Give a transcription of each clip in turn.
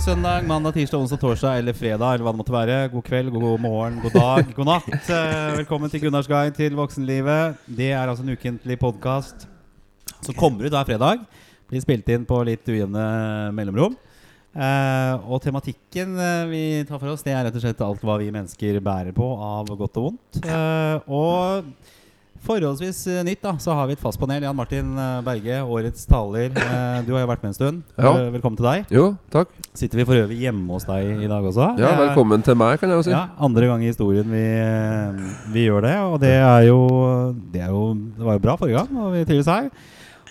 søndag, mandag, tirsdag, onsdag, torsdag eller fredag. Eller hva det måtte være God kveld, god morgen, god dag, god natt. Eh, Velkommen til Gunnars guide til voksenlivet. Det er altså en ukentlig podkast som kommer ut hver fredag. Blir spilt inn på litt ujevne mellomrom. Eh, og tematikken eh, vi tar for oss, det er rett og slett alt hva vi mennesker bærer på av godt og vondt. Og forholdsvis eh, nytt, da, så har vi et fast panel. Jan Martin eh, Berge, årets taler. Eh, du har jo vært med en stund. Ja. Velkommen til deg. Jo, takk. Sitter vi for øvrig hjemme hos deg i dag også? Ja, Velkommen til meg, kan jeg jo si. Ja, Andre gang i historien vi, vi gjør det. Og det er jo Det, er jo, det var jo bra forrige gang, og vi trives her.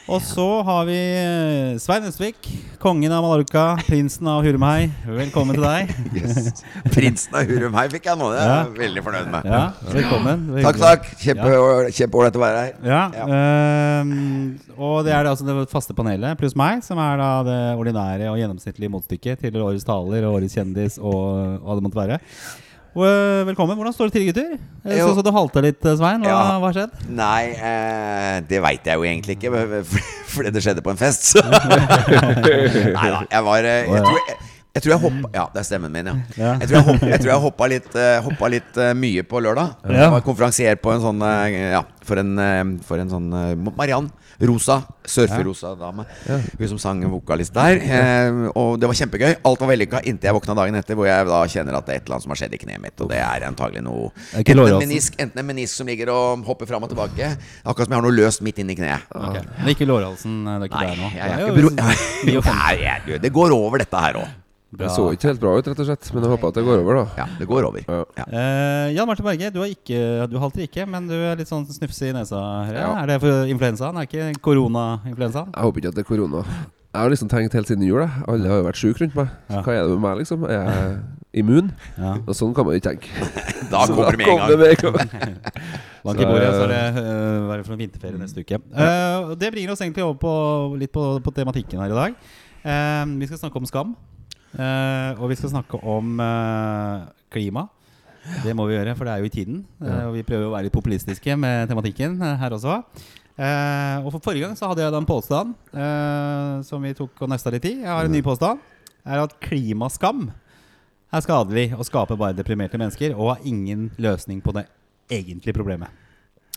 Og så har vi eh, Svein Østvik, kongen av Mallorca, prinsen av Hurumhei. Velkommen til deg. Yes. Prinsen av Hurumhei fikk jeg nå. Det er Ja. veldig fornøyd med. Ja, velkommen. Er Takk, takk. Kjempe- Kjempeålreit å være her. Ja, Ja. ehm, og det er det, altså det faste panelet pluss meg, som er da det ordinære og gjennomsnittlige motstykket til årets taler og årets kjendis og hva det måtte være. Eh, velkommen. Hvordan står det til, gutter? Jeg så, at du halter litt, eh, Svein. Hva, Ja. har skjedd? Nei, eh, det veit jeg jo egentlig ikke, fordi det skjedde på en fest. Så. Nei da, jeg var eh, Jeg tror jeg, jeg, tror jeg hoppa Ja, det er stemmen min, ja. Jeg tror jeg, hopp, jeg, tror jeg hoppa litt, eh, hoppa litt eh, mye på lørdag. Ja. Jeg var konferansier på en sånn eh, Ja, for en, for en sånn Mariann Rosa. Surfer-rosa-dame. Hun som sang vokalist der. Eh, og det var kjempegøy. Alt var vellykka inntil jeg våkna dagen etter, hvor jeg da kjenner at det er et eller annet som har skjedd i kneet mitt. Og det er antagelig noe Enten en menisk, enten en menisk som ligger og hopper fram og tilbake. Akkurat som jeg har noe løst midt inni kneet. Okay. Men ikke lårhalsen? Det er ikke Nei, der nå? jeg jeg, jeg, liksom jeg- det går over, dette her òg. Det så ikke helt bra ut, rett og slett. Men jeg håper at det går over, da. Ja, det går over. Ja. Ja. Eh, Jan Martin Berge, du, har ikke, du halter ikke, men du er litt sånn snufse i nesa. Her. Ja. Er det for influensaen? Er ikke koronainfluensaen? Jeg håper ikke at det er korona. Jeg har liksom tenkt helt siden jul. jeg. Alle har jo vært sjuke rundt meg. Ja. Hva er det med meg, liksom? Er jeg immun? Ja. Og sånn kan man ikke tenke. Da kommer det med en gang. med en. Bank i bordet, så er det uh, være for vinterferie neste uke. Uh, det bringer oss egentlig over på, litt på, på tematikken her i dag. Uh, vi skal snakke om skam. Eh, og vi skal snakke om uh, klima. Det må vi gjøre, for det er jo i tiden. Uh, og vi prøver å være litt populistiske med tematikken her også. Og for Forrige gang så hadde jeg da en påstand som vi tok og nøsta litt i. Jeg har en ny påstand. Er at klimaskam er skadelig og skaper bare deprimerte mennesker og har ingen løsning på det egentlige problemet.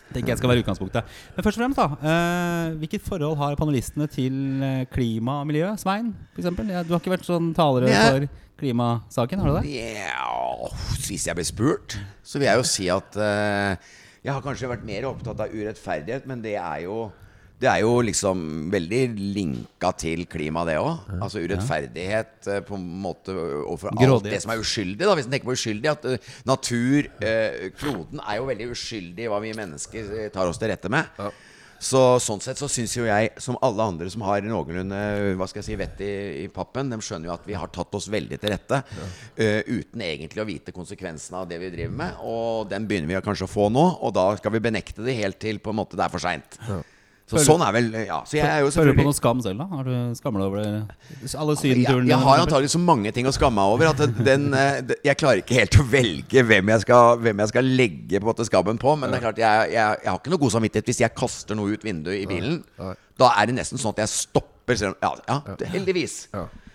Tenker jeg skal være utgangspunktet. Men først og fremst, da. Uh, hvilket forhold har panelistene til eh, klima og miljø? Svein, eksempel? Ja, du har ikke vært sånn talere Ja. for klimasaken, har du det? Ja, hvis jeg blir spurt, så vil jeg jo si at uh, Jeg har kanskje vært mer opptatt av urettferdighet, men det er jo det er jo liksom veldig linka til klima, det òg. Altså urettferdighet eh, på en måte overfor alt det som er uskyldig. da Hvis en tenker på uskyldig At eh, natur, eh, kloden, er jo veldig uskyldig i hva vi mennesker tar oss til rette med. Så Sånn sett så syns jo jeg, som alle andre som har noenlunde hva skal jeg si, vett i, i pappen, de skjønner jo at vi har tatt oss veldig til rette eh, uten egentlig å vite konsekvensene av det vi driver med. Og den begynner vi kanskje å få nå, og da skal vi benekte det helt til på en måte det er for seint. Så Føler- sånn er vel Ja. Så jeg jo Føler du på noe skam selv, da? Har du Skammer deg over alle jeg, sydenturene? jeg har antagelig så mange ting å skamme meg over at den, eh, jeg klarer ikke helt å velge hvem jeg skal, hvem jeg skal legge på en måte skammen på. Men det er klart jeg, jeg, jeg har ikke noe god samvittighet hvis jeg kaster noe ut vinduet i bilen. Da er det nesten sånn at jeg stopper. Ja, ja heldigvis.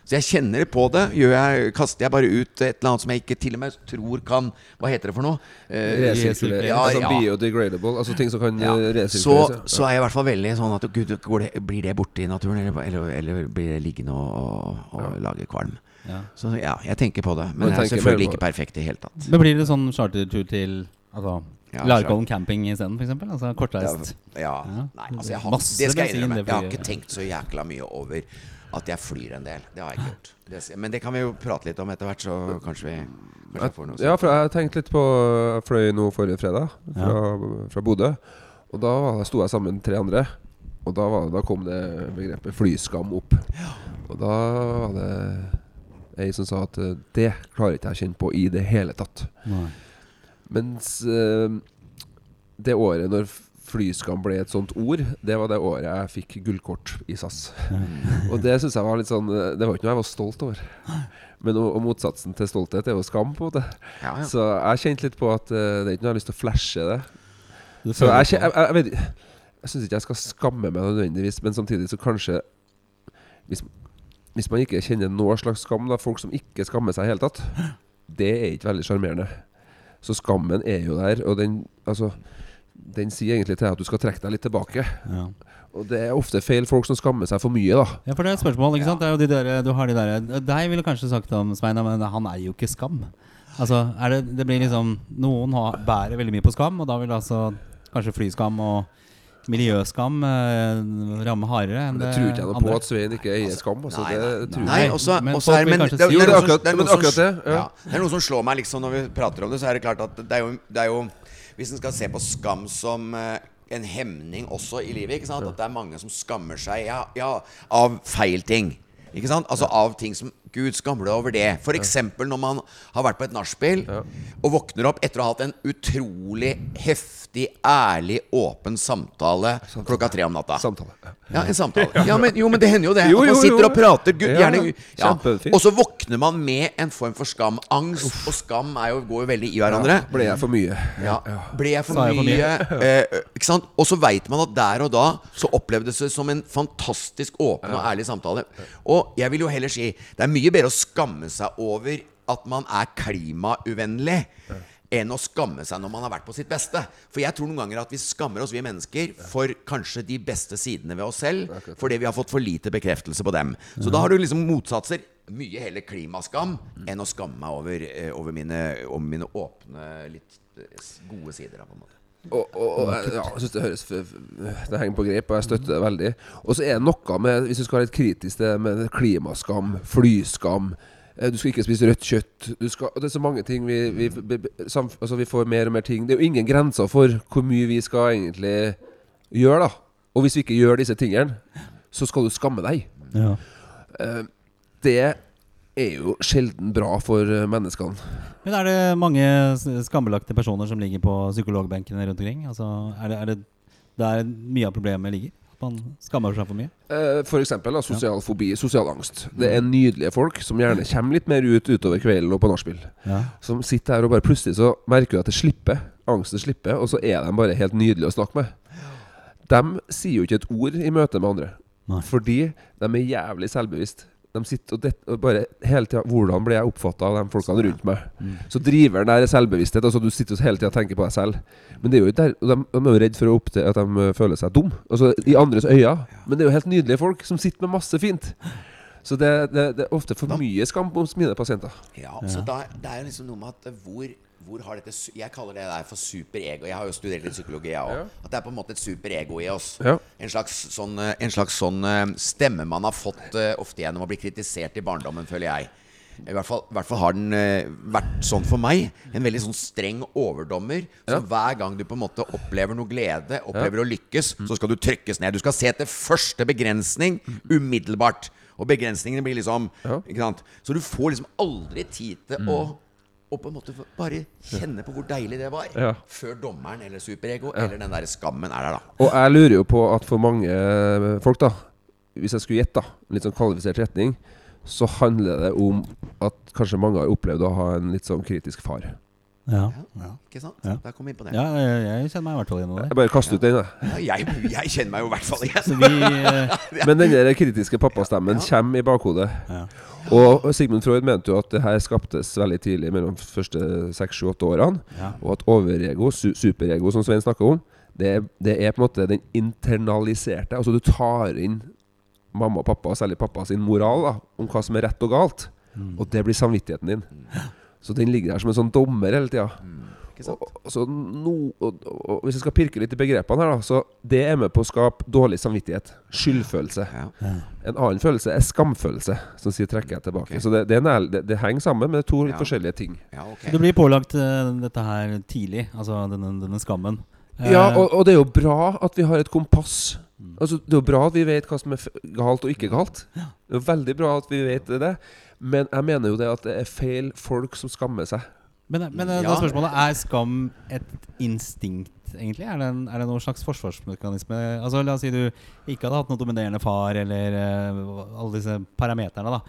Så jeg kjenner på det. Gjør jeg, kaster jeg bare ut et eller annet som jeg ikke til og med tror kan Hva heter det for noe? Eh, Resirkulere. Ja, altså ja. biodegradable. Altså ting som kan ja. eh, Så, ja. så er jeg i hvert fall veldig sånn at Gud, går det, blir det borte i naturen, eller, eller, eller blir det liggende og, og, og lage kvalm? Ja. Så ja, jeg tenker på det. Men det jeg er selvfølgelig ikke perfekt i det hele tatt. Men blir det sånn chartertur til altså, Ja, Larkollen camping isteden, f.eks.? Altså kortreist? Ja, Ja. nei, altså jeg har, det skal jeg innrømme. Jeg har ikke tenkt så jækla mye over at jeg flyr en del. Det har jeg ikke gjort. Det, men det kan vi jo prate litt om etter hvert, så kanskje vi kanskje jeg får noe Sånt. Ja, for jeg tenkte litt på Jeg fløy nå forrige fredag fra, fra Bodø. Og da sto jeg sammen med tre andre. Og da, var, da kom det begrepet flyskam opp. Og da var det ei som sa at eh, det klarer ikke jeg å kjenne på i det hele tatt. Nei. Mens eh, det året når flyskam ble et sånt ord, det var det året jeg fikk gullkort i SAS. Og det syns jeg var litt sånn eh, Det var ikke noe jeg var stolt over. Men og, og motsatsen til stolthet er jo skam, på en måte. Ja, ja. Så jeg kjente litt på at eh, det er ikke noe jeg har lyst til å flashe det. det Så jeg, jeg, jeg, vet Jeg syns ikke jeg skal skamme meg nødvendigvis, men samtidig så kanskje hvis, Hvis man ikke kjenner noe slags skam, da, folk som ikke skammer seg i hele tatt, det er ikke veldig sjarmerende. Så skammen er jo der, og den, altså, den sier egentlig til deg at du skal trekke deg litt tilbake. Ja. Og det er ofte feil folk som skammer seg for mye, da. Ja, for det er et spørsmål, ikke sant? Det er jo de der, du har de der Deg ville kanskje sagt om Svein, men han er jo ikke skam. Altså, er det, det blir liksom Noen har, bærer veldig mye på skam, og da vil altså kanskje flyskam og miljøskam eh, ramme hardere enn det det tror ikke jeg noe andre. på at Svein ikke eier skam. Altså, Nei, det nei, nei, også, Men også folk er, men, det, det, Jo, det er noe som- akkurat- det er noe som- det, ja. ja. Det er noe som slår meg liksom når vi prater om det, så er det klart at det er jo, det er jo Hvis en skal se på skam som eh, en hemning også i livet, ikke sant? at det er mange som skammer seg ja, ja, av feil ting. Ikke sant? Altså av ting som Gud, skammer deg over det? F.eks. når man har vært på et nachspiel og våkner opp etter å ha hatt en utrolig heftig, ærlig, åpen samtale klokka tre om natta. Samtale. Ja. En samtale. Ja, men, jo, men det hender jo det. Jo, man sitter og prater. Gud, gjerne ja. Og så våkner man med en form for skam. Angst og skam er jo, går jo veldig i hverandre. Ble jeg for mye? Ja. Ble jeg for Sa jeg for mye? eh, ikke sant? Og så veit man at der og da så opplevdes det som en fantastisk åpen og ærlig samtale. Og jeg vil jo heller si det er mye bedre å skamme seg over at man er klimauvennlig. Enn å skamme seg når man har vært på sitt beste. For jeg tror noen ganger at vi skammer oss, vi mennesker, for kanskje de beste sidene ved oss selv. Fordi vi har fått for lite bekreftelse på dem. Så da har du liksom motsatser. Mye heller klimaskam enn å skamme meg over, eh, over, mine, over mine åpne, litt eh, gode sider. på en måte Og, og, og ja, jeg synes det høres Det henger på grep, og jeg støtter det veldig. Og så er det noe med Hvis du skal være litt kritisk til med klimaskam, flyskam eh, Du skal ikke spise rødt kjøtt. Du skal, og det er så mange ting vi, vi, altså vi får mer og mer ting. Det er jo ingen grenser for hvor mye vi skal egentlig gjøre, da. Og hvis vi ikke gjør disse tingene, så skal du skamme deg. Ja. Eh, det er jo sjelden bra for eh, menneskene. Men er det mange skambelagte personer som ligger på psykologbenkene rundt omkring? Altså, er det, er det der mye av problemet ligger? At man skammer seg for mye? F.eks. For eksempel sosial fobi, sosial angst. Det er nydelige folk som gjerne kommer litt mer ut utover kvelden og på nachspiel. Ja. Som sitter her og bare plutselig så merker du at det slipper. Angsten slipper, og så er de bare helt nydelige å snakke med. De sier jo ikke et ord i møte med andre. Nei. Fordi de er jævlig selvbevisst. De sitter og, det, og bare hele tida Hvordan blir jeg oppfatta av de folkene rundt meg? Så driveren der er selvbevissthet. Altså Du sitter hele tida og tenker på deg selv. Men det er jo ikke der, og de, de er jo redd for å oppte, at de eh, føler seg dum Altså i andres øyne. Men det er jo helt nydelige folk som sitter med masse fint. Så det, det, det er ofte for mye skam hos mine pasienter. Ja, så da, Det er jo liksom noe med at hvor, hvor har dette Jeg kaller det der for superego. Jeg har jo studert litt psykologi, jeg òg. Ja. At det er på en måte et superego i oss. Ja. En slags sånn, eh, en slags sånn eh, stemme man har fått eh, ofte gjennom å bli kritisert i barndommen, føler jeg. I hvert fall, i hvert fall har den vært sånn for meg. En veldig sånn streng overdommer. Så hver gang du på en måte opplever noe glede, opplever å lykkes, så skal du trykkes ned. Du skal se etter første begrensning umiddelbart. Og begrensningene blir liksom Ja. ikke sant? Så du får liksom aldri tid til å å på en måte bare kjenne på hvor deilig det var. Ja. Før dommeren eller superego eller den der skammen er der, da. Og jeg lurer jo på at for mange eh, folk, da hvis jeg skulle gjette, en litt sånn kvalifisert retning, så handler det om at kanskje mange har opplevd å ha en litt sånn kritisk far. Ja. ja. Ikke sant? Ja. Der kom vi inn på det. ja jeg, jeg kjenner meg i hvert fall igjen i det. Jeg bare kaster ut den, jeg. Ja, jeg, jeg kjenner meg jo i hvert fall igjen. Vi eh, Men den der kritiske pappastemmen kommer i bakhodet. ja. Og Sigmund Freud mente jo at det her skaptes veldig tidlig, mellom de første seks, sju, åtte årene. Ja. Og at overego, su superego, som Svein snakker om, det, er- det er på en måte den internaliserte Altså du tar inn mamma og pappa, særlig pappa sin moral, da, om hva som er rett og galt. Og det blir samvittigheten din. Så den ligger der som en sånn dommer hele tida. Sant? Og, og, no, og, og, og hvis jeg skal pirke litt i begrepene her, da, så det er med på å skape dårlig samvittighet. Skyldfølelse. Ja. En annen følelse er skamfølelse, som sier 'trekker jeg tilbake'. Okay. Så det, det, er nær, det, det henger sammen, men det er to litt Ja. forskjellige ting. Ja, ok. Du blir pålagt uh, dette her tidlig, altså denne, denne skammen. Eh, Ja, og, og det er jo bra at vi har et kompass. Altså, det er jo bra at vi vet hva som er galt og ikke galt. Det er jo veldig bra at vi vet det. Men jeg mener jo det at det er feil folk som skammer seg. Men, men ja. da er spørsmålet Er skam et instinkt, egentlig? Er det, en, er det noen slags forsvarsmekanisme? Altså La oss si du ikke hadde hatt noen dominerende far, eller uh, alle disse parameterne. da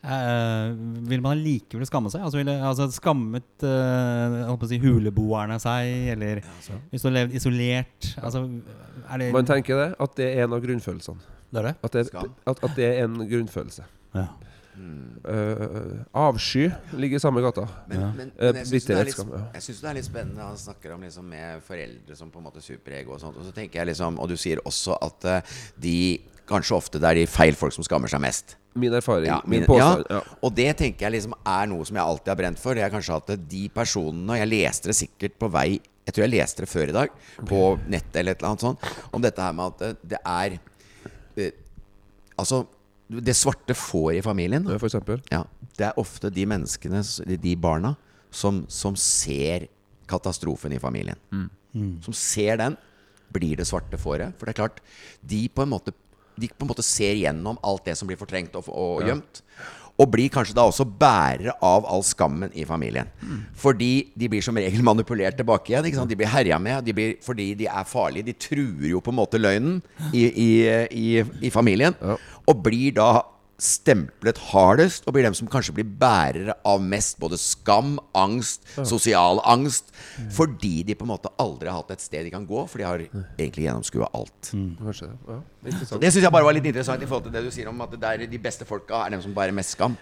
Eh, vil man likevel skamme seg? Altså, ville, altså Skammet uh, si, huleboerne seg? Eller hvis du har levd isolert? Altså, er det Man tenker det, at det er en av grunnfølelsene. Det er det? At at, at det er en grunnfølelse. Ja. Uh, avsky ligger i samme gata. Men, Ja. men, men jeg syns det, er litt- ja. synes det er litt spennende Han snakker om liksom med foreldre som på en måte superego og sånt. Og så tenker jeg liksom Og du sier også at de Kanskje ofte det er de feil folk som skammer seg mest. Min erfaring, Ja, min min- påstår, ja. Ja. Og det tenker jeg liksom er noe som jeg alltid har brent for. Det er kanskje at de personene Og jeg leste det sikkert på vei Jeg tror jeg leste det før i dag, på nettet eller et eller annet sånt, om dette her med at det, det er eh, Altså, det svarte får i familien. Ja, For eksempel. Ja, det er ofte de menneskene, de barna, som, som ser katastrofen i familien. Som ser den, blir det svarte fåret. For det er klart, de på en måte, de på en måte ser gjennom alt det som blir fortrengt og, og gjemt. Og blir kanskje da også bærere av all skammen i familien. Fordi de blir som regel manipulert tilbake igjen. Ikke sant? De blir herja med de blir, fordi de er farlige. De truer jo på en måte løgnen i, i, i, i familien. Og blir da stemplet hardest, og blir dem som kanskje blir bærere av mest både skam, angst, sosial angst. Fordi de på en måte aldri har hatt et sted de kan gå, for de har egentlig gjennomskua alt. Kanskje det. Ja, Så. Det syns jeg bare var litt interessant i forhold til det du sier om at det er de beste folka er dem som bærer mest skam.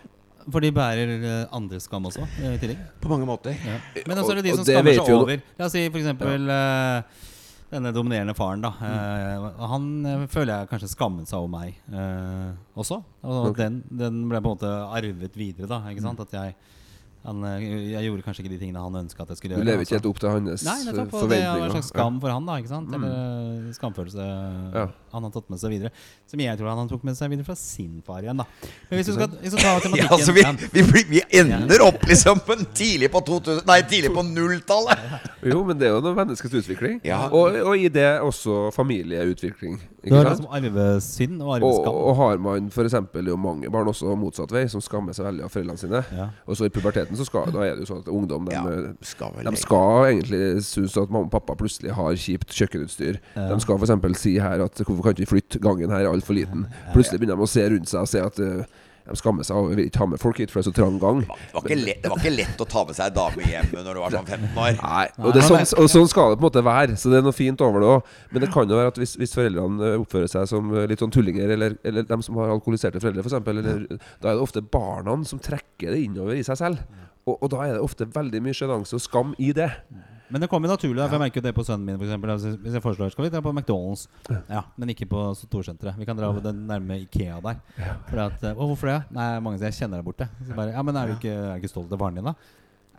For de bærer eh, andres skam også, eh, i tillegg. På mange måter. Ja. Men også er det de som skammer seg over. La oss si for eksempel eh, denne dominerende faren, da. Eh, han eh, føler jeg kanskje skammet seg over meg uh, også. Og okay. den, den ble på en måte arvet videre, da. Ikke sant? At jeg, han, jeg gjorde kanskje ikke de tingene han ønska at jeg skulle gjøre. Du lever altså. ikke helt opp til hans Nei, eh, nettopp. Og det var en slags skam for han, da. Ikke sant? Eller eh, skamfølelse Ja. Han har tatt med seg videre. Som jeg tror han tok med seg videre fra sin far igjen, da. Men hvis du skal, hvis du skal ta Ja, tematikken altså vi, vi, blir- vi ender opp liksom på en tidlig på 2000 Nei, tidlig på nulltallet! Jo, men det er jo noe menneskets utvikling. Ja. Og, og i det også familieutvikling. Ikke har sant? liksom arvesynd og Og, arveskam. og har man f.eks. jo mange barn også motsatt vei, som skammer seg veldig av foreldrene sine. Ja. Og så i puberteten så skal, da er det jo sånn at ungdom de, Ja, skal vel de skal egentlig synes at mamma og pappa plutselig har kjipt kjøkkenutstyr. Ja. De skal f.eks. si her at hvorfor kan ikke vi flytte, gangen her er altfor liten. Plutselig begynner de å se rundt seg og se at uh, de skammer seg og vil ikke ha med folk hit, for det er så trang gang. Det var, ikke lett, det var ikke lett å ta med seg ei dame hjem når du var sånn 15 år. Nei, og, det er sånn, og sånn skal det på en måte være. Så det er noe fint over det òg. Men det kan jo være at hvis, hvis foreldrene eh, oppfører seg som eh, litt sånn tullinger, eller, eller dem som har alkoholiserte foreldre, f.eks., eller da er det ofte barna som trekker det innover i seg selv. Og, og da er det ofte veldig mye sjenanse og skam i det. Men det kommer naturlig. da, For jeg merker jo det på sønnen min. For eksempel, altså, hvis jeg foreslår Skal vi dra på McDonald's? Ja, Men ikke på Storsenteret. Vi kan dra på den nærme Ikea der. For at, eh, å, hvorfor det? Nei, mange sier jeg kjenner der borte. Så bare, ja, men er du ikke, er du ikke stolt av faren din, da?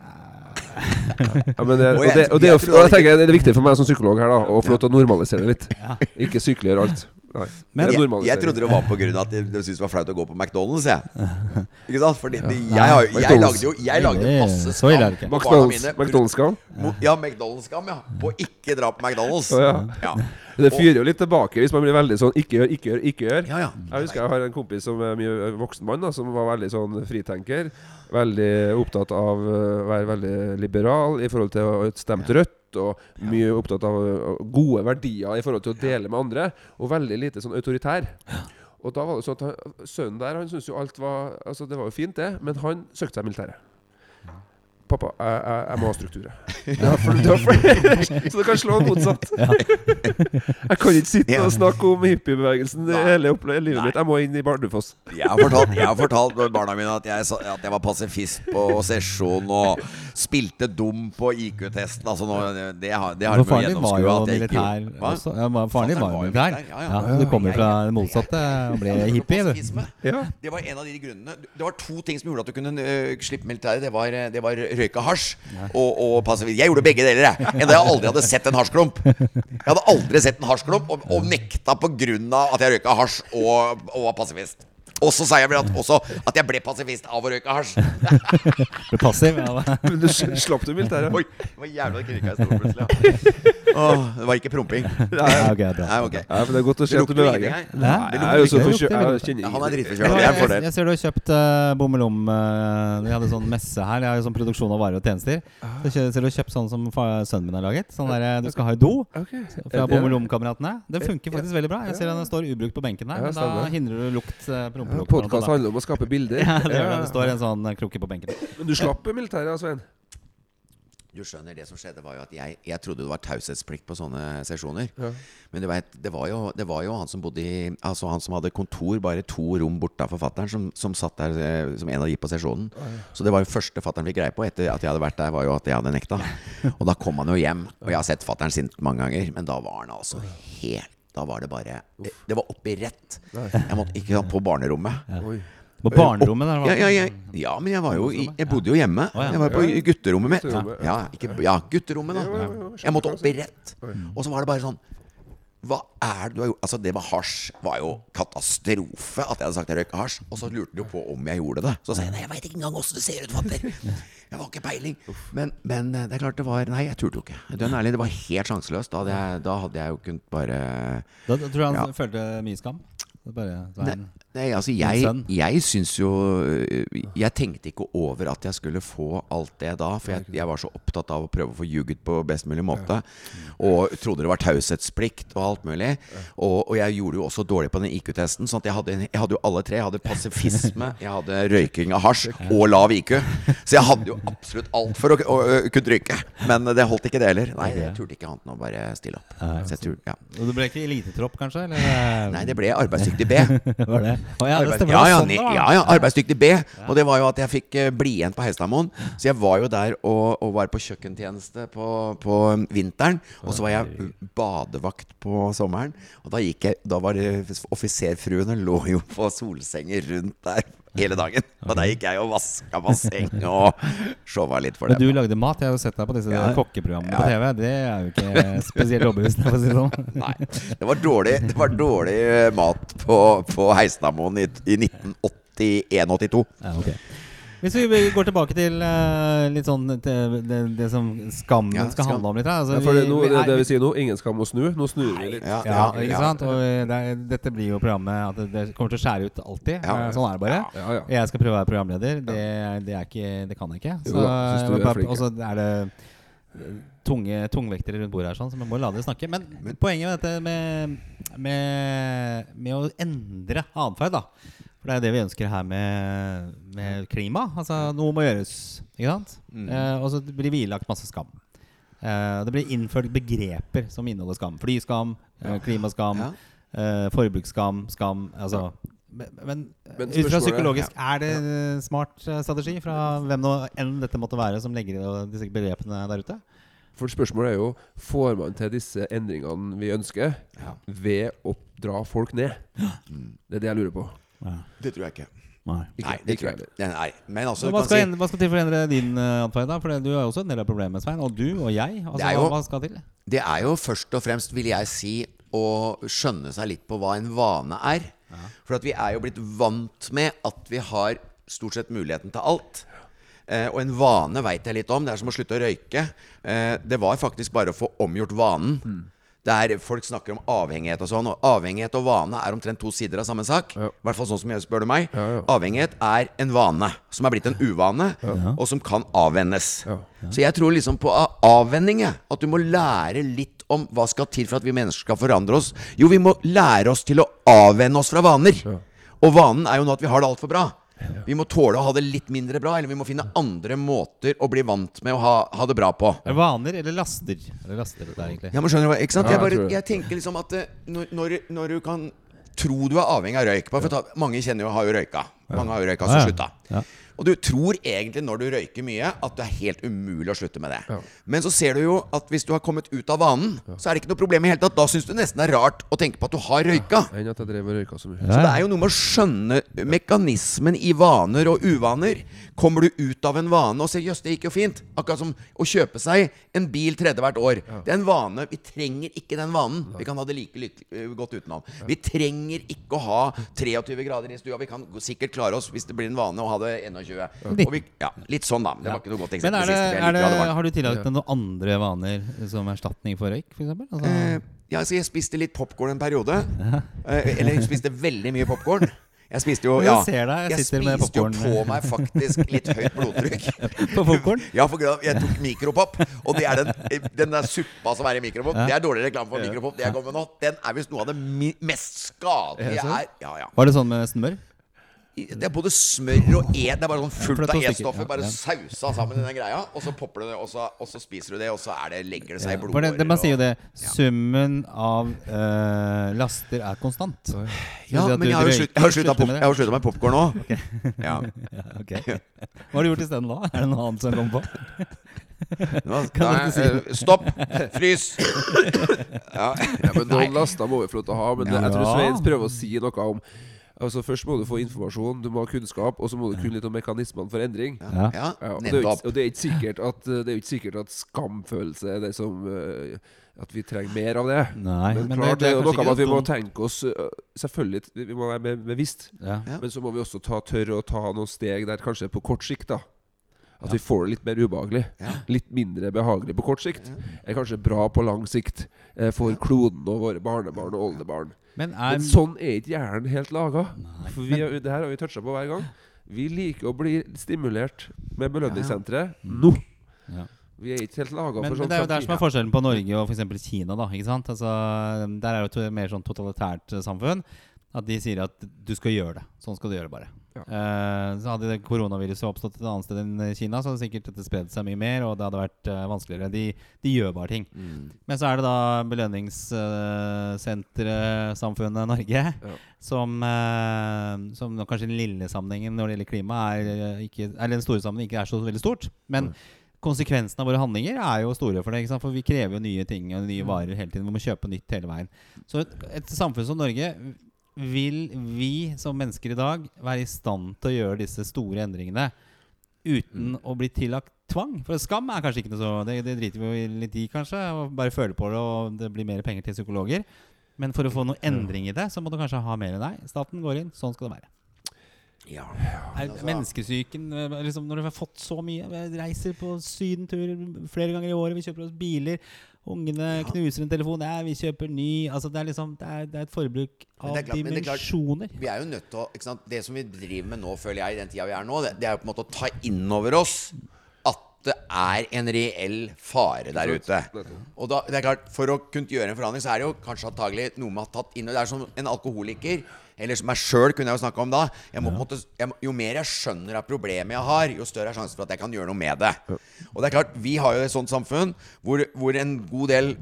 Ja, men det, Og og, det, og, det, jeg tror og jeg tenker det er viktig for meg som psykolog her da å få lov til å normalisere det litt. Ja. Ikke sykeliggjøre alt. Nei. Men- Jeg, jeg trodde det var på grunn av at de syntes det var flaut å gå på McDonald's. Jeg. Ikke sant? Fordi de, jeg, har, jeg lagde jo Jeg lagde masse skam på barna McDonald's, mine. McDonald's-skam. Ja, McDonald's-skam, ja. På å ikke dra på McDonald's. Ja. Ja. Det fyrer jo litt tilbake hvis man blir veldig sånn ikke gjør, ikke gjør, ikke gjør. Ja, ja. Jeg husker jeg har en kompis som er mye voksen mann, da, som var veldig sånn fritenker. Veldig opptatt av å være veldig liberal i forhold til å stemme rødt. Og mye opptatt av gode verdier i forhold til å dele med andre. Og veldig lite sånn autoritær. Og da var det sånn at han, sønnen der Han syntes jo alt var Altså Det var jo fint, det, men han søkte seg i militæret. Pappa, jeg, jeg, jeg må ha struktur. Ja, for, det for, så det kan slå motsatt. Jeg kan ikke sitte og snakke om hippiebevegelsen Nei. hele livet Nei. mitt. Jeg må inn i Bardufoss. Jeg har fortalt, jeg har fortalt barna mine at jeg, at jeg var pasifist på sesjon og spilte dum på IQ-testen. Altså nå, det har, det har For faren din var jo militær også. Ja, faren din var jo militær. Ja, ja. Ja, du kommer fra det motsatte og ble hippie. Det var en av de grunnene Det var to ting som gjorde at du kunne uh, slippe militæret. Det var, det var røyka hasj og, og pasifisme. Jeg gjorde begge deler, jeg. Enda jeg aldri hadde sett en hasjklump. Jeg hadde aldri sett en hasjklump og, og nekta på grunn av at jeg røyka hasj og, og var pasifist. Og så sa jeg at, også at jeg ble pasifist av å røyke hasj. Ble passiv. Ja. Men du slapp du militæret? Oi, det var jævla krika jeg sto plutselig. Ja. Åh, det var ikke promping. Ja, okay, bra. Nei, ok. Ja, men det er godt å se at du beveger. deg. Nei, jeg er jeg han er dritforkjøla. Det er en jeg, fordel. jeg ser du har kjøpt uh, Bommelom uh, Vi hadde sånn messe her. De har jo sånn produksjon av varer og tjenester. Så ser du har kjøpt sånn som sønnen min har laget. Sånn der eh, du skal ha i do. Ok. Fra bommelomkameratene. Det funker faktisk veldig bra. Jeg ser den står ubrukt på benken der. Men da hindrer du lukt. Uh. Podkast handler om å skape bilder. Ja, det, gjør det. det står en sånn eh, krukke på benken. Men du slapp militæret, Svein? Du skjønner, det som skjedde var jo at jeg, jeg trodde det var taushetsplikt på sånne sesjoner. Men det var, et- det, var jo, det var jo han som bodde i Altså han som hadde kontor bare to rom borte av forfatteren, som, som satt der eh, som en av de på sesjonen. Så det var jo første fatteren fikk greie på etter at jeg hadde vært der, var jo at jeg hadde nekta. Og da kom han jo hjem. Og jeg har sett fatteren sint mange ganger, men da var han altså helt Da var det bare Det, var oppi rett. Jeg måtte ikke på barnerommet. På barnerommet der? Ja, ja, ja, ja, men jeg var jo i, Jeg bodde jo hjemme. Jeg var på gutterommet mitt. Ja, ikke, ja gutterommet, da. Jeg måtte opp i rett. Og så var det bare sånn Hva er det du har gjort? Altså, det med hasj var jo katastrofe at jeg hadde sagt jeg røyka hasj. Og så lurte de jo på om jeg gjorde det. Så sa jeg nei, jeg veit ikke engang åssen det ser ut, fatter. Jeg har ikke peiling. Men, men eh, det er klart det var Nei, jeg turte jo ikke. Dønn ærlig, det var helt sjanseløst. Da da hadde jeg jo kunnet bare Da, da tror jeg han Ja. følte mye skam. Bare, Nei, nei, altså jeg, jeg syns jo øh, Jeg tenkte ikke over at jeg skulle få alt det da. For jeg, jeg var så opptatt av å prøve å få ljuget på best mulig måte. Og trodde det var taushetsplikt og alt mulig. Og, og jeg gjorde jo også dårlig på den IQ-testen. Sånn at jeg hadde, jeg hadde jo alle tre. Jeg hadde pasifisme, jeg hadde røyking av hasj og lav IQ. Så jeg hadde jo absolutt alt for å, å, å kunne røyke. Men det holdt ikke det heller. Nei, jeg turte ikke annet enn å bare stille opp. Så jeg tur, ja. Og det ble ikke elitetropp, kanskje? Eller? Nei, det ble arbeidsdyktig B. var det? Oh, ja, det stemmer. ja, ja, sånn ja, ja, arbeidsdyktig B. Og det var jo at jeg fikk eh, bli igjen på Heistadmoen. Så jeg var jo der og, og var på kjøkkentjeneste på, på vinteren. Og så var jeg badevakt på sommeren. Og da gikk jeg Da var det Offiserfruene lå jo på solsenger rundt der hele dagen. Og da gikk jeg og vaska basseng og showa litt for Men du lagde mat. Jeg har jo sett deg på disse Ja. kokkeprogrammene på TV. Det er jo ikke spesielt overbevisende, for å si det sånn. Nei, det var dårlig, det var dårlig eh, mat på, på Heistadmoen i, i 1981-82. Ja, ok. Hvis vi går tilbake til uh, litt sånn til det, det som skammen Ja, skal skam. handle om litt. her. Altså, Ja, det, vi det, det vi sier nå, ingen skam å snu. Nå snur vi litt. Ja, Ja, ikke ja. sant? Og det dette blir jo programmet at det, kommer til å skjære ut alltid. Eh, Sånn er det bare. Jeg skal prøve å være programleder. Det, er ikke, det kan jeg ikke. Flink, Og så er det eh, tunge tungvektere rundt bordet her, sånn, så vi må la dere snakke. Men poenget med dette med, med, med å endre atferd, da For det er jo det vi ønsker her med, med klima. Altså Noe må gjøres. Ikke sant? Mm. Eh, og så blir vi ilagt masse skam. Eh, det blir innført begreper som inneholder skam. Flyskam, eh, klimaskam, Ja. eh, forbruksskam, skam Altså men, men, Men ut fra psykologisk, psykologisk, er det en smart eh, strategi fra hvem nå enn dette måtte være, som legger i disse begrepene der ute? For spørsmålet er jo Får man til disse endringene vi ønsker, ved å dra folk ned? Det er det jeg lurer på. Det tror jeg ikke. Nei. Ikke, Nei, det tror jeg ikke. Nei, men altså, Så hva, skal si endre, hva skal til for å endre din uh, atferd? da? For du har jo også en del av problemet, Svein. Og du og jeg. Altså, jo- hva, skal til? Det er jo først og fremst, vil jeg si, å skjønne seg litt på hva en vane er. For at vi er jo blitt vant med at vi har stort sett muligheten til alt. Eh, og en vane veit jeg litt om. Det er som å slutte å røyke. Eh, det var faktisk bare å få omgjort vanen. Det er, folk snakker om avhengighet og sånn. Og avhengighet og vane er omtrent to sider av samme sak. I Ja. hvert fall sånn som jeg spør du meg. Ja, ja. Avhengighet er en vane som er blitt en uvane, og som kan avvennes. Ja. Så jeg tror liksom på avvenning. At du må lære litt om hva skal til for at vi mennesker skal forandre oss. Jo, vi må lære oss til å avvenne oss fra vaner. Og vanen er jo nå at vi har det altfor bra. Vi må tåle å ha det litt mindre bra, eller vi må finne andre måter å bli vant med å ha, ha det bra på. Er det vaner eller laster? Eller laster det der, egentlig? Ja, men skjønner du hva, ikke sant? Ja, jeg, bare, jeg tenker liksom at eh, når, når, du kan tro du er avhengig av røyk bare for ta, Mange kjenner jo har jo røyka. Mange har jo røyka, som Ja, ja. slutta. Ja. Og du tror egentlig når du røyker mye, at det er helt umulig å slutte med det. Ja. Men så ser du jo at hvis du har kommet ut av vanen, så er det ikke noe problem i hele tatt. Da syns du nesten det er rart å tenke på at du har røyka. Enn at jeg drev og røyka så mye. Så det er jo noe med å skjønne mekanismen i vaner og uvaner. Kommer du ut av en vane og ser 'jøss, det gikk jo fint', akkurat som å kjøpe seg en bil tredje hvert år. Det er en vane. Vi trenger ikke den vanen. Vi kan ha det like lykkelig, eh, godt utenom. Vi trenger ikke å ha 23 grader i stua. Vi kan sikkert klare oss hvis det blir en vane å ha det 21. Og vi, ja, litt sånn, da. Det var ikke noe godt Men eksempel. er det, siste, er det, har du tillagt deg noen andre vaner som erstatning for røyk, f.eks.? Altså, Eh, ja, altså jeg spiste litt popkorn en periode. Eh, eller jeg spiste veldig mye popkorn. Jeg spiste jo ja, jeg, deg, jeg Jeg sitter med spiste jo på meg faktisk litt høyt blodtrykk. På popcorn? Ja, for jeg tok mikropop. Og det er den, den der suppa som er i mikropop. Det er dårlig reklame for mikropop. Det jeg kommer med nå Den er visst noe av det mi mest skadelige jeg er. Ja, ja. Var det sånn med smør? Det er både smør og e Det er bare sånn fullt av E-stoffer. Bare sausa sammen i den greia. Og så popper du det, og så, og så spiser du det, og så er det, legger det seg i det, det, man sier jo det. Summen av eh, laster er konstant. Ja, men du jeg har jo slutta pop- med popkorn nå. Ja. Ja, ok. Hva har du gjort isteden da? Er det noe annet som kom på? Nå, nei, si eh, stopp! Frys! Ja. Ja, men Noen laster må vi få lov til å ha. Men det, jeg tror Svein prøver å si noe om Altså Først må du få informasjon, du må ha kunnskap, og så må du kunne litt om mekanismene for endring. Ja. ja, Ja, og, det er ikke, og det er ikke sikkert at Det er ikke sikkert at skamfølelse er det som eh, At vi trenger mer av det. Nei, Men, men klart, det, er jo er noe med at vi må tenke oss eh, Selvfølgelig, vi vi må være bevisst. ja. Ja. Men så må vi også ta, tørre å ta noen steg der kanskje på kort sikt. da At vi får det litt mer ubehagelig. Ja. Litt mindre behagelig på kort sikt. Er kanskje bra på lang sikt eh, for kloden og våre barnebarn og oldebarn. Men er Men sånn er ikke hjernen helt laga. For vi, er- det her har vi toucha på hver gang. Vi liker å bli stimulert med belønningssenteret nå. ja. Vi er ikke helt laga for sånn. men det er jo der som er forskjellen på Norge og f.eks. Kina. da ikke sant? Altså, Der er jo et mer sånn totalitært eh, samfunn. At de sier at du skal gjøre det. Sånn skal du gjøre, det bare. Ja. Uh, så Hadde koronaviruset oppstått et annet sted enn Kina, så hadde sikkert dette spredd seg mye mer, og det hadde vært uh, vanskeligere. De, de gjør bare ting. Mm. Men så er det da belønningssenteret, samfunnet Norge, som, eh, som nå kanskje i den lille sammenhengen når det gjelder klima, er ikke, eller den store sammenhengen ikke er så veldig stort. Men konsekvensene av våre handlinger er jo store for det. For vi krever jo nye ting og nye varer hele tiden. Vi må kjøpe nytt hele veien. Så et, et samfunn som Norge vil vi som mennesker i dag være i stand til å gjøre disse store endringene uten å bli tillagt tvang? For skam er kanskje ikke noe så Det, det driter vi litt i, kanskje. Og bare føle på det, og det blir mer penger til psykologer. Men for å få noe endring i det, så må du kanskje ha mer enn deg. Staten går inn. Sånn skal det være. Ja. Er Altså- menneskesyken eh, liksom, Når du har fått så mye Vi reiser på sydentur flere ganger i året, vi kjøper oss biler. Ungene knuser en telefon. Ja, vi kjøper ny. Altså, det er liksom Det er, det er et forbruk Men av det er klart- men det er klart- dimensjoner. Vi er jo nødt til å ikke sant? Det som vi driver med nå, føler jeg, i den tida vi er nå, det, det er jo på en måte å ta inn over oss at det er en reell fare der ute. Og da, det er klart, For å kunne gjøre en forandring, så er det jo kanskje antagelig noe med å ha tatt inn og Det er som en alkoholiker. Eller meg sjøl kunne jeg jo snakke om da. Må, en jeg, jo mer jeg skjønner av problemet jeg har, jo større er sjansen for at jeg kan gjøre noe med det. Og det er klart, vi har jo et sånt samfunn hvor, hvor en god del,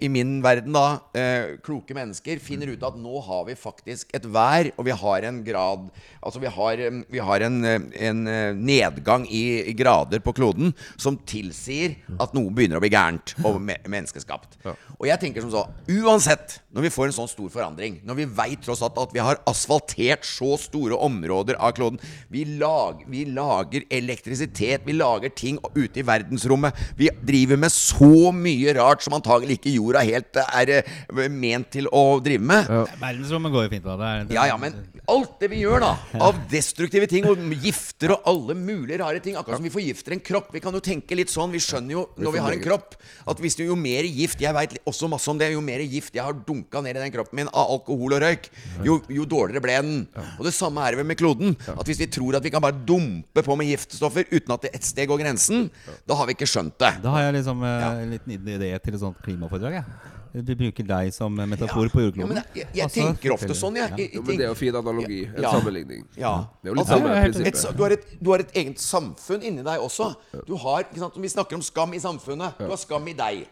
i min verden da, eh, kloke mennesker finner ut at nå har vi faktisk et vær, og vi har en grad Altså vi har, eh, vi har en, eh, en eh, nedgang i, grader på kloden som tilsier at noe begynner å bli gærent og me menneskeskapt. Og jeg tenker som så Uansett, når vi får en sånn stor forandring, når vi veit tross alt at vi har asfaltert så store områder av kloden Vi, lag, vi lager elektrisitet, vi lager ting ute i verdensrommet. Vi driver med så mye rart som antagelig ikke jorda helt er eh, ment til å drive med. Verdensrommet går jo fint. da det er, det, Ja, ja, men alt det vi gjør, da, av destruktive ting, og gifter og alle mulige rare ting Akkurat som vi forgifter en kropp. Vi kan jo tenke litt sånn. Vi skjønner jo når vi har en kropp, at hvis jo mer gift Jeg veit også masse om det. Jo mer gift jeg har dunka ned i den kroppen min av alkohol og røyk, jo, jo dårligere ble den. Og det samme er det med kloden. At hvis vi tror at vi kan bare dumpe på med giftstoffer uten at det et sted går grensen, da har vi ikke skjønt det. Da har jeg liksom eh, en liten idé til et sånt klimaforedrag. Jeg. Vi bruker deg som metafor på Ja, jordkloden. men jeg, jeg Altså, tenker ofte sånn, jeg. jeg, jeg, Jo, men det er jo fin analogi. En Ja. sammenligning. Ja. Det er jo litt Altså, samme et, prinsippet. du, har et, du har et eget samfunn inni deg også. Du har, ikke sant, Vi snakker om skam i samfunnet. Du har skam i deg.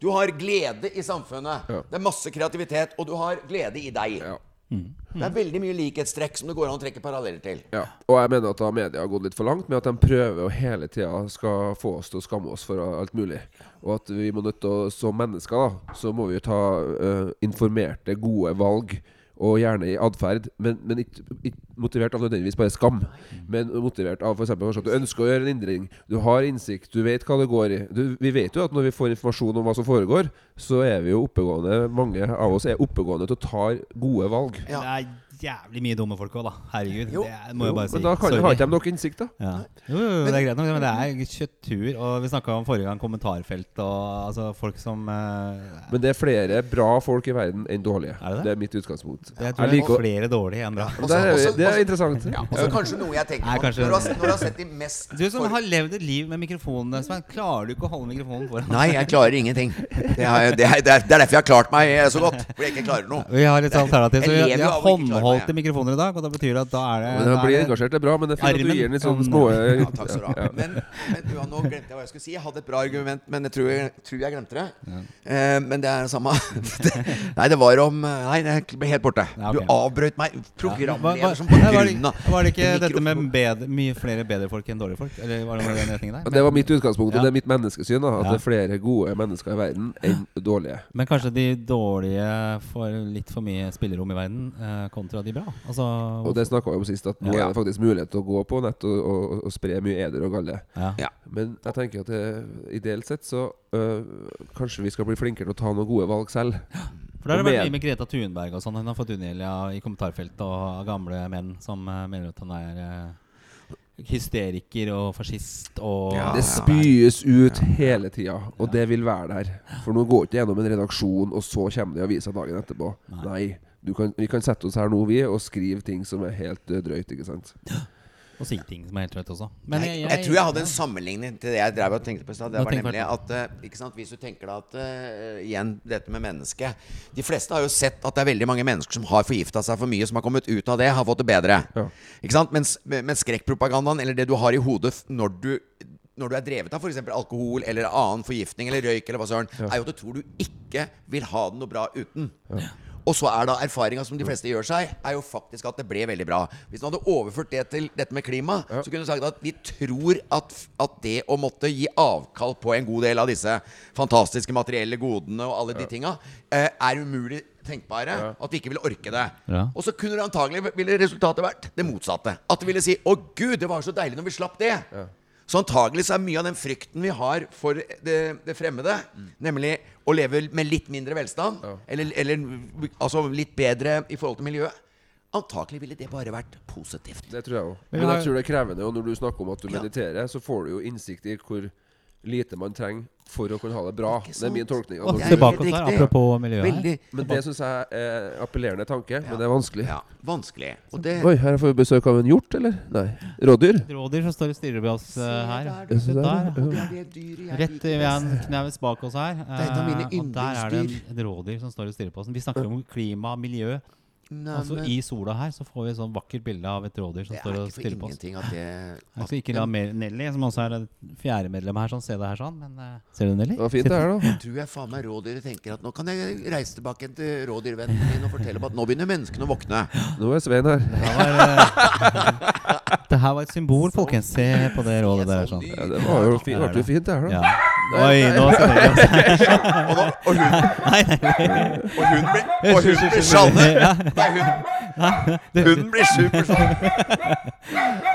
Du har glede i samfunnet. Det er masse kreativitet, og du har glede i deg. Ja. Det er veldig mye likhetstrekk som det går an å trekke paralleller til. Ja. Og jeg mener at da media har gått litt for langt med at de prøver å hele tida skal få oss til å skamme oss for alt mulig. Og at vi må nødt til å, som mennesker, da, så må vi ta uh, informerte, gode valg. Og gjerne i atferd, men, men ikke, ikke motivert av nødvendigvis bare skam. Men motivert av f.eks. at du ønsker å gjøre en endring. Du har innsikt, du vet hva det går i. Du, vi vet jo at når vi får informasjon om hva som foregår, så er vi jo oppegående Mange av oss er oppegående til å ta gode valg. Ja. Jævlig mye dumme folk òg, da. Herregud. Jo. Det må må jeg bare si. men da kan, har ikke de nok innsikt, da. Ja. Jo, jo, jo, det er greit nok, men det er kjøttur. Og vi snakka om forrige gang kommentarfelt og altså folk som uh, Men det er flere bra folk i verden enn dårlige. Er det det? det er mitt utgangspunkt. Jeg tror Jeg liker er flere dårlige enn bra. Men det, er, Også- det er også- interessant. Ja, også kanskje noe jeg tenker på kanskje- når, du har, når du har sett de mest Du som har levd et liv med mikrofonene, Svein, klarer du ikke å holde mikrofonen foran? Nei, jeg klarer ingenting. Det er, det, er, det er derfor jeg har klart meg så godt. Fordi jeg ikke klarer noe. Vi har litt alternativ. Så vi, vi har av ikke ja. mikrofoner i dag, og da betyr det at da er det Men da blir er engasjert, det er bra, men det er fint at du gir den litt sånn små Ja, takk skal du ha. Men, men du, nå glemte jeg hva jeg skulle si. Jeg hadde et bra argument, men jeg tror jeg, tror jeg glemte det. Eh, men det er det samme. nei, det var om Nei, det ble helt borte. Ja, ok. Du avbrøt meg. Programleder som på var, grunn av det, var det ikke dette med bedre, mye flere bedre folk enn dårlige folk? Eller var det den retningen der? Det var mitt utgangspunkt, Ja. og det er mitt menneskesyn. da At Ja. det er flere gode mennesker i verden enn dårlige. Men kanskje de dårlige får litt for mye spillerom i verden eh, kontra de bra? Altså, Og det snakka vi om sist, at nå Ja. er det faktisk mulighet til å gå på nett og, og, og spre mye eder og galle. ja. Ja. Men jeg tenker at det, ideelt sett så øh, kanskje vi skal bli flinkere til å ta noen gode valg selv. For der har det vært mye med Greta Thunberg og sånn. Hun har fått unngjeld i kommentarfeltet og gamle menn som eh, mener at han er eh, hysteriker og fascist og Ja. Det spyes ut hele tida, og det vil være der. For nå går ikke gjennom en redaksjon, og så kommer det i avisa dagen etterpå. Nei. Nei. Du kan, vi kan sette oss her nå, vi, og skrive ting som er helt øh, drøyt. ikke sant? Og si ting som er helt drøyt også. Men jeg, jeg, tror jeg hadde en sammenligning til det jeg drev og tenkte på i stad. Det var nemlig at eh, ikke sant, Hvis du tenker deg at uh, Igjen dette med mennesket. De fleste har jo sett at det er veldig mange mennesker som har forgifta seg for mye, som har kommet ut av det, har fått det bedre. Ja. Ikke sant? Mens, mens skrekkpropagandaen, eller det du har i hodet når du når du er drevet av f.eks. alkohol eller annen forgiftning eller røyk, eller hva søren, er jo at du tror du ikke vil ha det noe bra uten. Og så er da erfaringa som de fleste gjør seg, er jo faktisk at det ble veldig bra. Hvis man hadde overført det til dette med klima, så kunne du sagt at vi tror at, at det å måtte gi avkall på en god del av disse fantastiske materielle godene og alle de tinga, eh, er umulig tenkbare. At vi ikke ville orke det. Ja. Og så kunne det antagelig ville resultatet vært det motsatte. At det ville si 'Å gud, det var så deilig når vi slapp det'. Så antagelig så er mye av den frykten vi har for det, det fremmede, nemlig å leve med litt mindre velstand, eller, eller altså litt bedre i forhold til miljøet Antakelig ville det bare vært positivt. Det tror jeg òg. Men Men jeg tror det er krevende. Og når du snakker om at du Ja. mediterer, så får du jo innsikt i hvor lite man trenger for å kunne ha det bra. Det er min tolkning. Og tilbake oss her, apropos miljøet. Veldig Men det syns jeg er appellerende tanke. Men det er vanskelig. ja, vanskelig. Og det Oi, her får vi besøk av en hjort, eller? Nei. Rådyr? Rådyr som står og stirrer på oss uh, her. der, Jeg synes Se det er- der. ja. det det Rett i ved en knaus bak oss her. er et av mine eh, og der er det en, yndlingsdyr. rådyr som står og stirrer på oss. Vi snakker om klima miljø. Nei, Altså men I sola her så får vi et sånn vakkert bilde av et rådyr som står og stirrer på oss. det Jeg skal ikke la Mer- Nelly, som også er fjerdemedlem fjerde medlem her, sånn, se det her sånn. Men uh, ser du Nelly? Det var fint, det her, da. tror jeg faen meg rådyret tenker at nå kan jeg reise tilbake igjen til rådyrvennen min og fortelle om at nå begynner menneskene å våkne. Nå er Svein her. Det her var, uh, det her var et symbol, folkens. Se på det rådet der. sånn Ja, det var jo fint, det her, da. Ja. Oi, nå skal dere Og, og hun. Og hun blir. Ja. Nei, hun, hun blir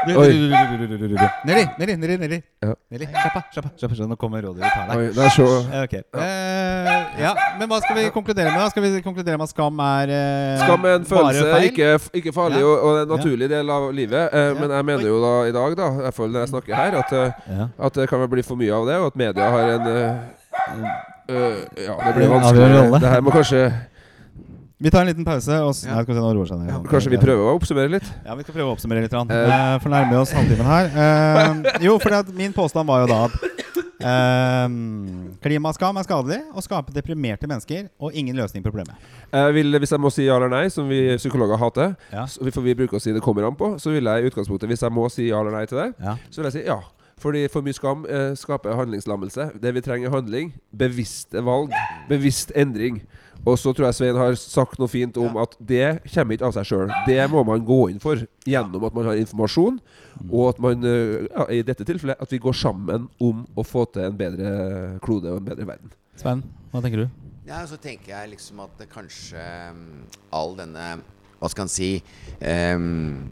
du, du. Nelly, Nelly, Nelly, Nelly. Ja. Nelly, Slapp av. slapp av, slapp av. Nå kommer rådyret og tar deg. Oi, det er så okay. ja. Uh, ja, men hva skal vi konkludere med? Skal vi konkludere med at skam er uh, Skam er en følelse, ikke, ikke farlig, Ja. og, og en naturlig del av livet. Eh, men jeg mener jo da i dag, da, i hvert fall når jeg snakker her, at, eh, Ja. at det kan vel bli for mye av det, og at media har en Uh, eh, Ja, det blir vanskelig. Det her må kanskje Vi tar en liten pause. Og Ja. Nei, seg ned. Kanskje vi prøver å oppsummere litt? Ja, vi skal prøve å oppsummere litt. Uh. For nærmer vi oss halvtimen her. Uh, jo, for min påstand var jo da at eh, klimaskam er skadelig og skaper deprimerte mennesker og ingen løsning på problemet. Jeg vil, hvis jeg må si ja eller nei, som vi psykologer hater, Ja. så for vi bruker å si det kommer an på, så vil jeg i utgangspunktet, hvis jeg må si ja eller nei til det, Ja. så vil jeg si ja. Fordi for mye skam eh, skaper handlingslammelse. Det vi trenger, er handling. Bevisste valg. Bevisst endring. Og så tror jeg Svein har sagt noe fint om at det kommer ikke av seg sjøl. Det må man gå inn for gjennom at man har informasjon, og at man, eh, ja, i dette tilfellet, at vi går sammen om å få til en bedre klode og en bedre verden. Svein, hva tenker du? Ja, så tenker jeg liksom at det kanskje um, all denne Hva skal en si um,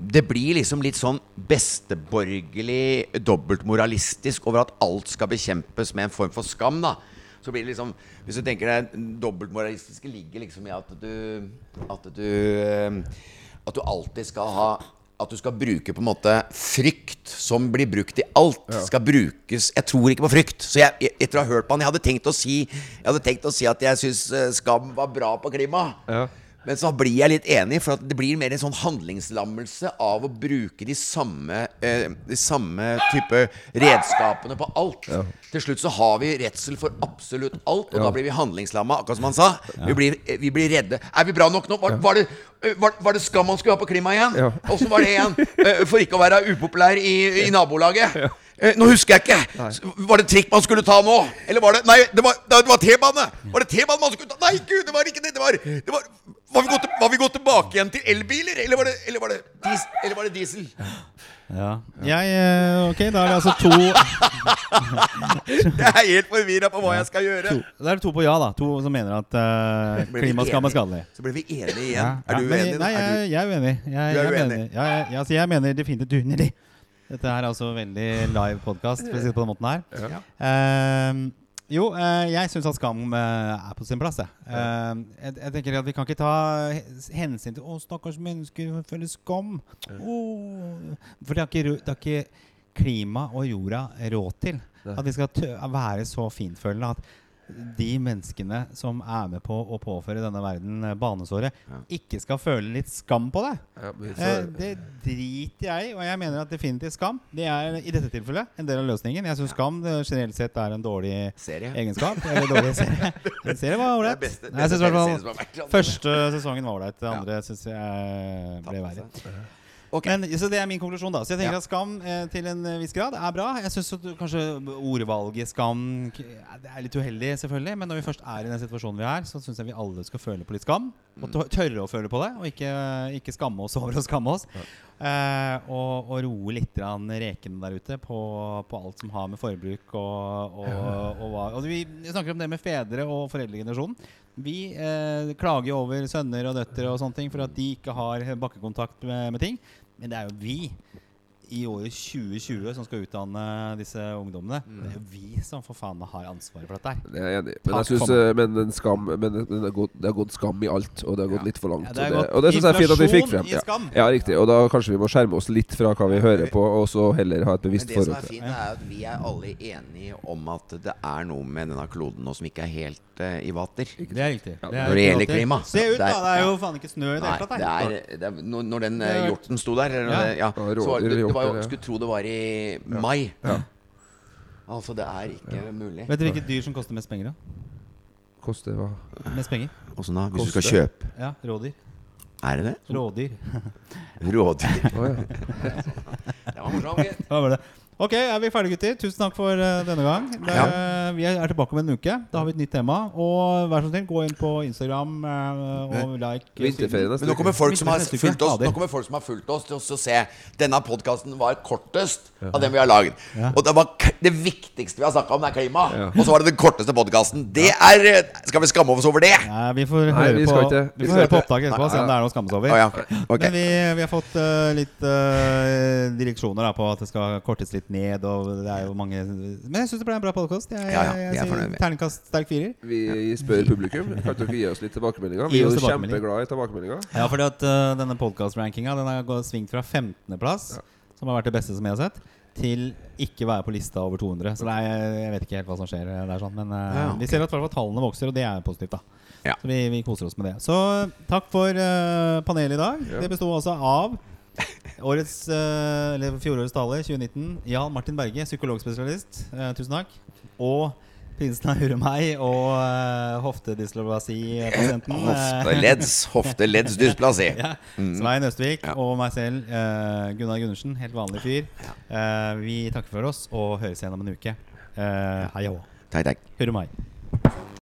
Det blir liksom litt sånn besteborgerlig, dobbeltmoralistisk over at alt skal bekjempes med en form for skam, da. Så blir det liksom Hvis du tenker det dobbeltmoralistiske ligger liksom i at du At du um, At du alltid skal ha at du skal bruke på en måte frykt som blir brukt i alt. Skal brukes Jeg tror ikke på frykt. Så jeg, jeg, etter å ha hørt på han Jeg hadde tenkt å si Jeg hadde tenkt å si at jeg syns skam var bra på klima. Ja. Men så blir jeg litt enig, for at det blir mer en sånn handlingslammelse av å bruke de samme, eh, de samme type redskapene på alt. Til slutt så har vi redsel for absolutt alt, og da blir vi handlingslamma, akkurat som han sa. Vi, blir, eh, vi blir redde. Er vi bra nok nå? Var, var, det, eh, var, var det Skam man skulle ha på klima igjen? Ja. Åssen var det igjen? Eh, For ikke å være upopulær i, i nabolaget? Eh, Nå husker jeg ikke. Nei. Var det trikk man skulle ta nå? Eller var det Nei, det var, det var T-bane! Var det T-bane man skulle ta? Nei, gud, det var ikke det! Det var, det var var, vi gått, var vi gått tilbake igjen til elbiler? Eller var det, eller var det, dis, eller var det diesel? Ja. Jeg, eh, ok, da er det altså to Jeg er helt forvirra på hva jeg skal gjøre. Da er det to på ja, da. To som mener at uh, klimaskam er skadelig. Så ble vi enige igjen. Ja, Er du men- uenig? Nei, Er jeg, du- jeg er uenig. Jeg, Du er jeg, uenig? mener, jeg, jeg, altså, jeg mener definitivt uenig. Dette er altså veldig live podkast, for å si det på den måten her. Ehm, jo, eh, jeg syns at skam eh, er på sin plass. Jeg. Ehm, jeg, jeg tenker at Vi kan ikke ta hensyn til 'Å, stakkars mennesker føler skam'. Oh. For det har, ikke, det har ikke klima og jorda råd til. At vi skal tø være så fintfølende at de menneskene som er med på å påføre denne verden banesåret, banesåret, ikke skal føle litt skam på det. Ja, Eh, det driter jeg i, og jeg mener at definitivt skam Det er i dette tilfellet en del av løsningen. Jeg syns skam generelt sett er en dårlig Serie. egenskap. Eller dårlig serie. En serie var ålreit. Første sesongen var ålreit. Det andre syns jeg ble verre. Ok. Men, så det er min konklusjon. da Så jeg tenker Ja. at skam eh, til en eh, viss grad er bra. Jeg syns kanskje ordvalget skam Det er litt uheldig, selvfølgelig. Men når vi først er i den situasjonen vi er, så syns jeg vi alle skal føle på litt skam. Og tørre å føle på det, og ikke, ikke skamme oss over å skamme oss. Eh, og, og roe litt rekene der ute på, på alt som har med forbruk og, og, og, hva og vi, vi snakker om det med fedre og foreldregenerasjonen. Vi eh, klager jo over sønner og døtre og sånne ting for at de ikke har bakkekontakt med, med ting. Men det er jo vi i året 2020 som skal utdanne disse ungdommene. Det er jo vi som for faen har ansvaret for dette her. det er jeg enig i. Men, Takk jeg synes, eh, men, en skam, men det, er har gått, det gått skam i alt, og det har gått litt for langt. Ja, det er og, det, og det synes jeg er fint at vi fikk frem. Ja. ja, riktig. Og da kanskje vi må skjerme oss litt fra hva vi hører på, og så heller ha et bevisst Men til det som er fint, er at vi er alle enige om at det er noe med denne kloden nå som ikke er helt eh, i vater. Det er riktig. Ja, Det er når det gjelder klima. Se ut, da! Det er jo faen ikke snø i det hele tatt. når, den eh, Det hjorten sto der Ja. ja. Ja, så var det, det var jo, Skulle tro det var i mai. Altså, det er ikke mulig. Vet dere hvilket dyr som koster mest penger? da? Koster hva? Mest penger? Åssen da? Hvis du skal kjøpe Ja, rådyr. Er det det? Rådyr. Rådyr. Oh, ja. Det var morsomt. Ok, er vi ferdige, gutter? Tusen takk for uh, denne gang. Det, Vi er tilbake om en uke. Da har vi et nytt tema. Og vær så snill, gå inn på Instagram uh, og like Men nå kommer folk som har fulgt oss Nå kommer folk som har fulgt oss til å se Denne podkasten var kortest av den vi har laget. Ja. Og det, var, k- det viktigste vi har snakka om, det er klima. Ja. Og så var det den korteste podkasten. Det er eh, Skal vi skamme oss over det? Nei, vi får Nei, høre vi på, skal ikke. vi Vi får høre på opptaket etterpå. Se om det er noe å skamme seg over. Å ja, ok. Ok. Men vi, vi har fått uh, litt eh, direksjoner da, på at det skal kortes litt ned. Og det er jo mange Men jeg syns det ble en bra podkast. Jeg, Ja, ja, jeg, vi er sier terningkast sterk firer. Vi spør publikum. Kan dere gi oss litt tilbakemeldinger? Vi er jo kjempeglade i tilbakemeldinger. Ja, fordi at uh, denne podcast-rankinga Den har gått svingt fra 15.-plass, som har vært det beste som jeg har sett, til ikke være på lista over 200. Så det er, jeg vet ikke helt hva som skjer der, sånn, men uh, Ja, okay. vi ser at hvert tallene vokser, og det er positivt. da Ja. Så vi, vi koser oss med det. Så takk for uh, panelet i dag. Ja. Det besto altså av årets, eh, eller fjorårets taler, 2019, Jan Martin Berge, psykologspesialist. Eh, tusen takk. Og prinsen av Hurumhei og eh, hoftedysplasi-pasienten. eh, Hofteledds Hofteleddsdysplasi. ja. Svein Østvik Ja. og meg selv, eh, Gunnar Gundersen. Helt vanlig fyr. Eh, vi takker for oss og høres igjen om en uke. Hei og hå. Meg.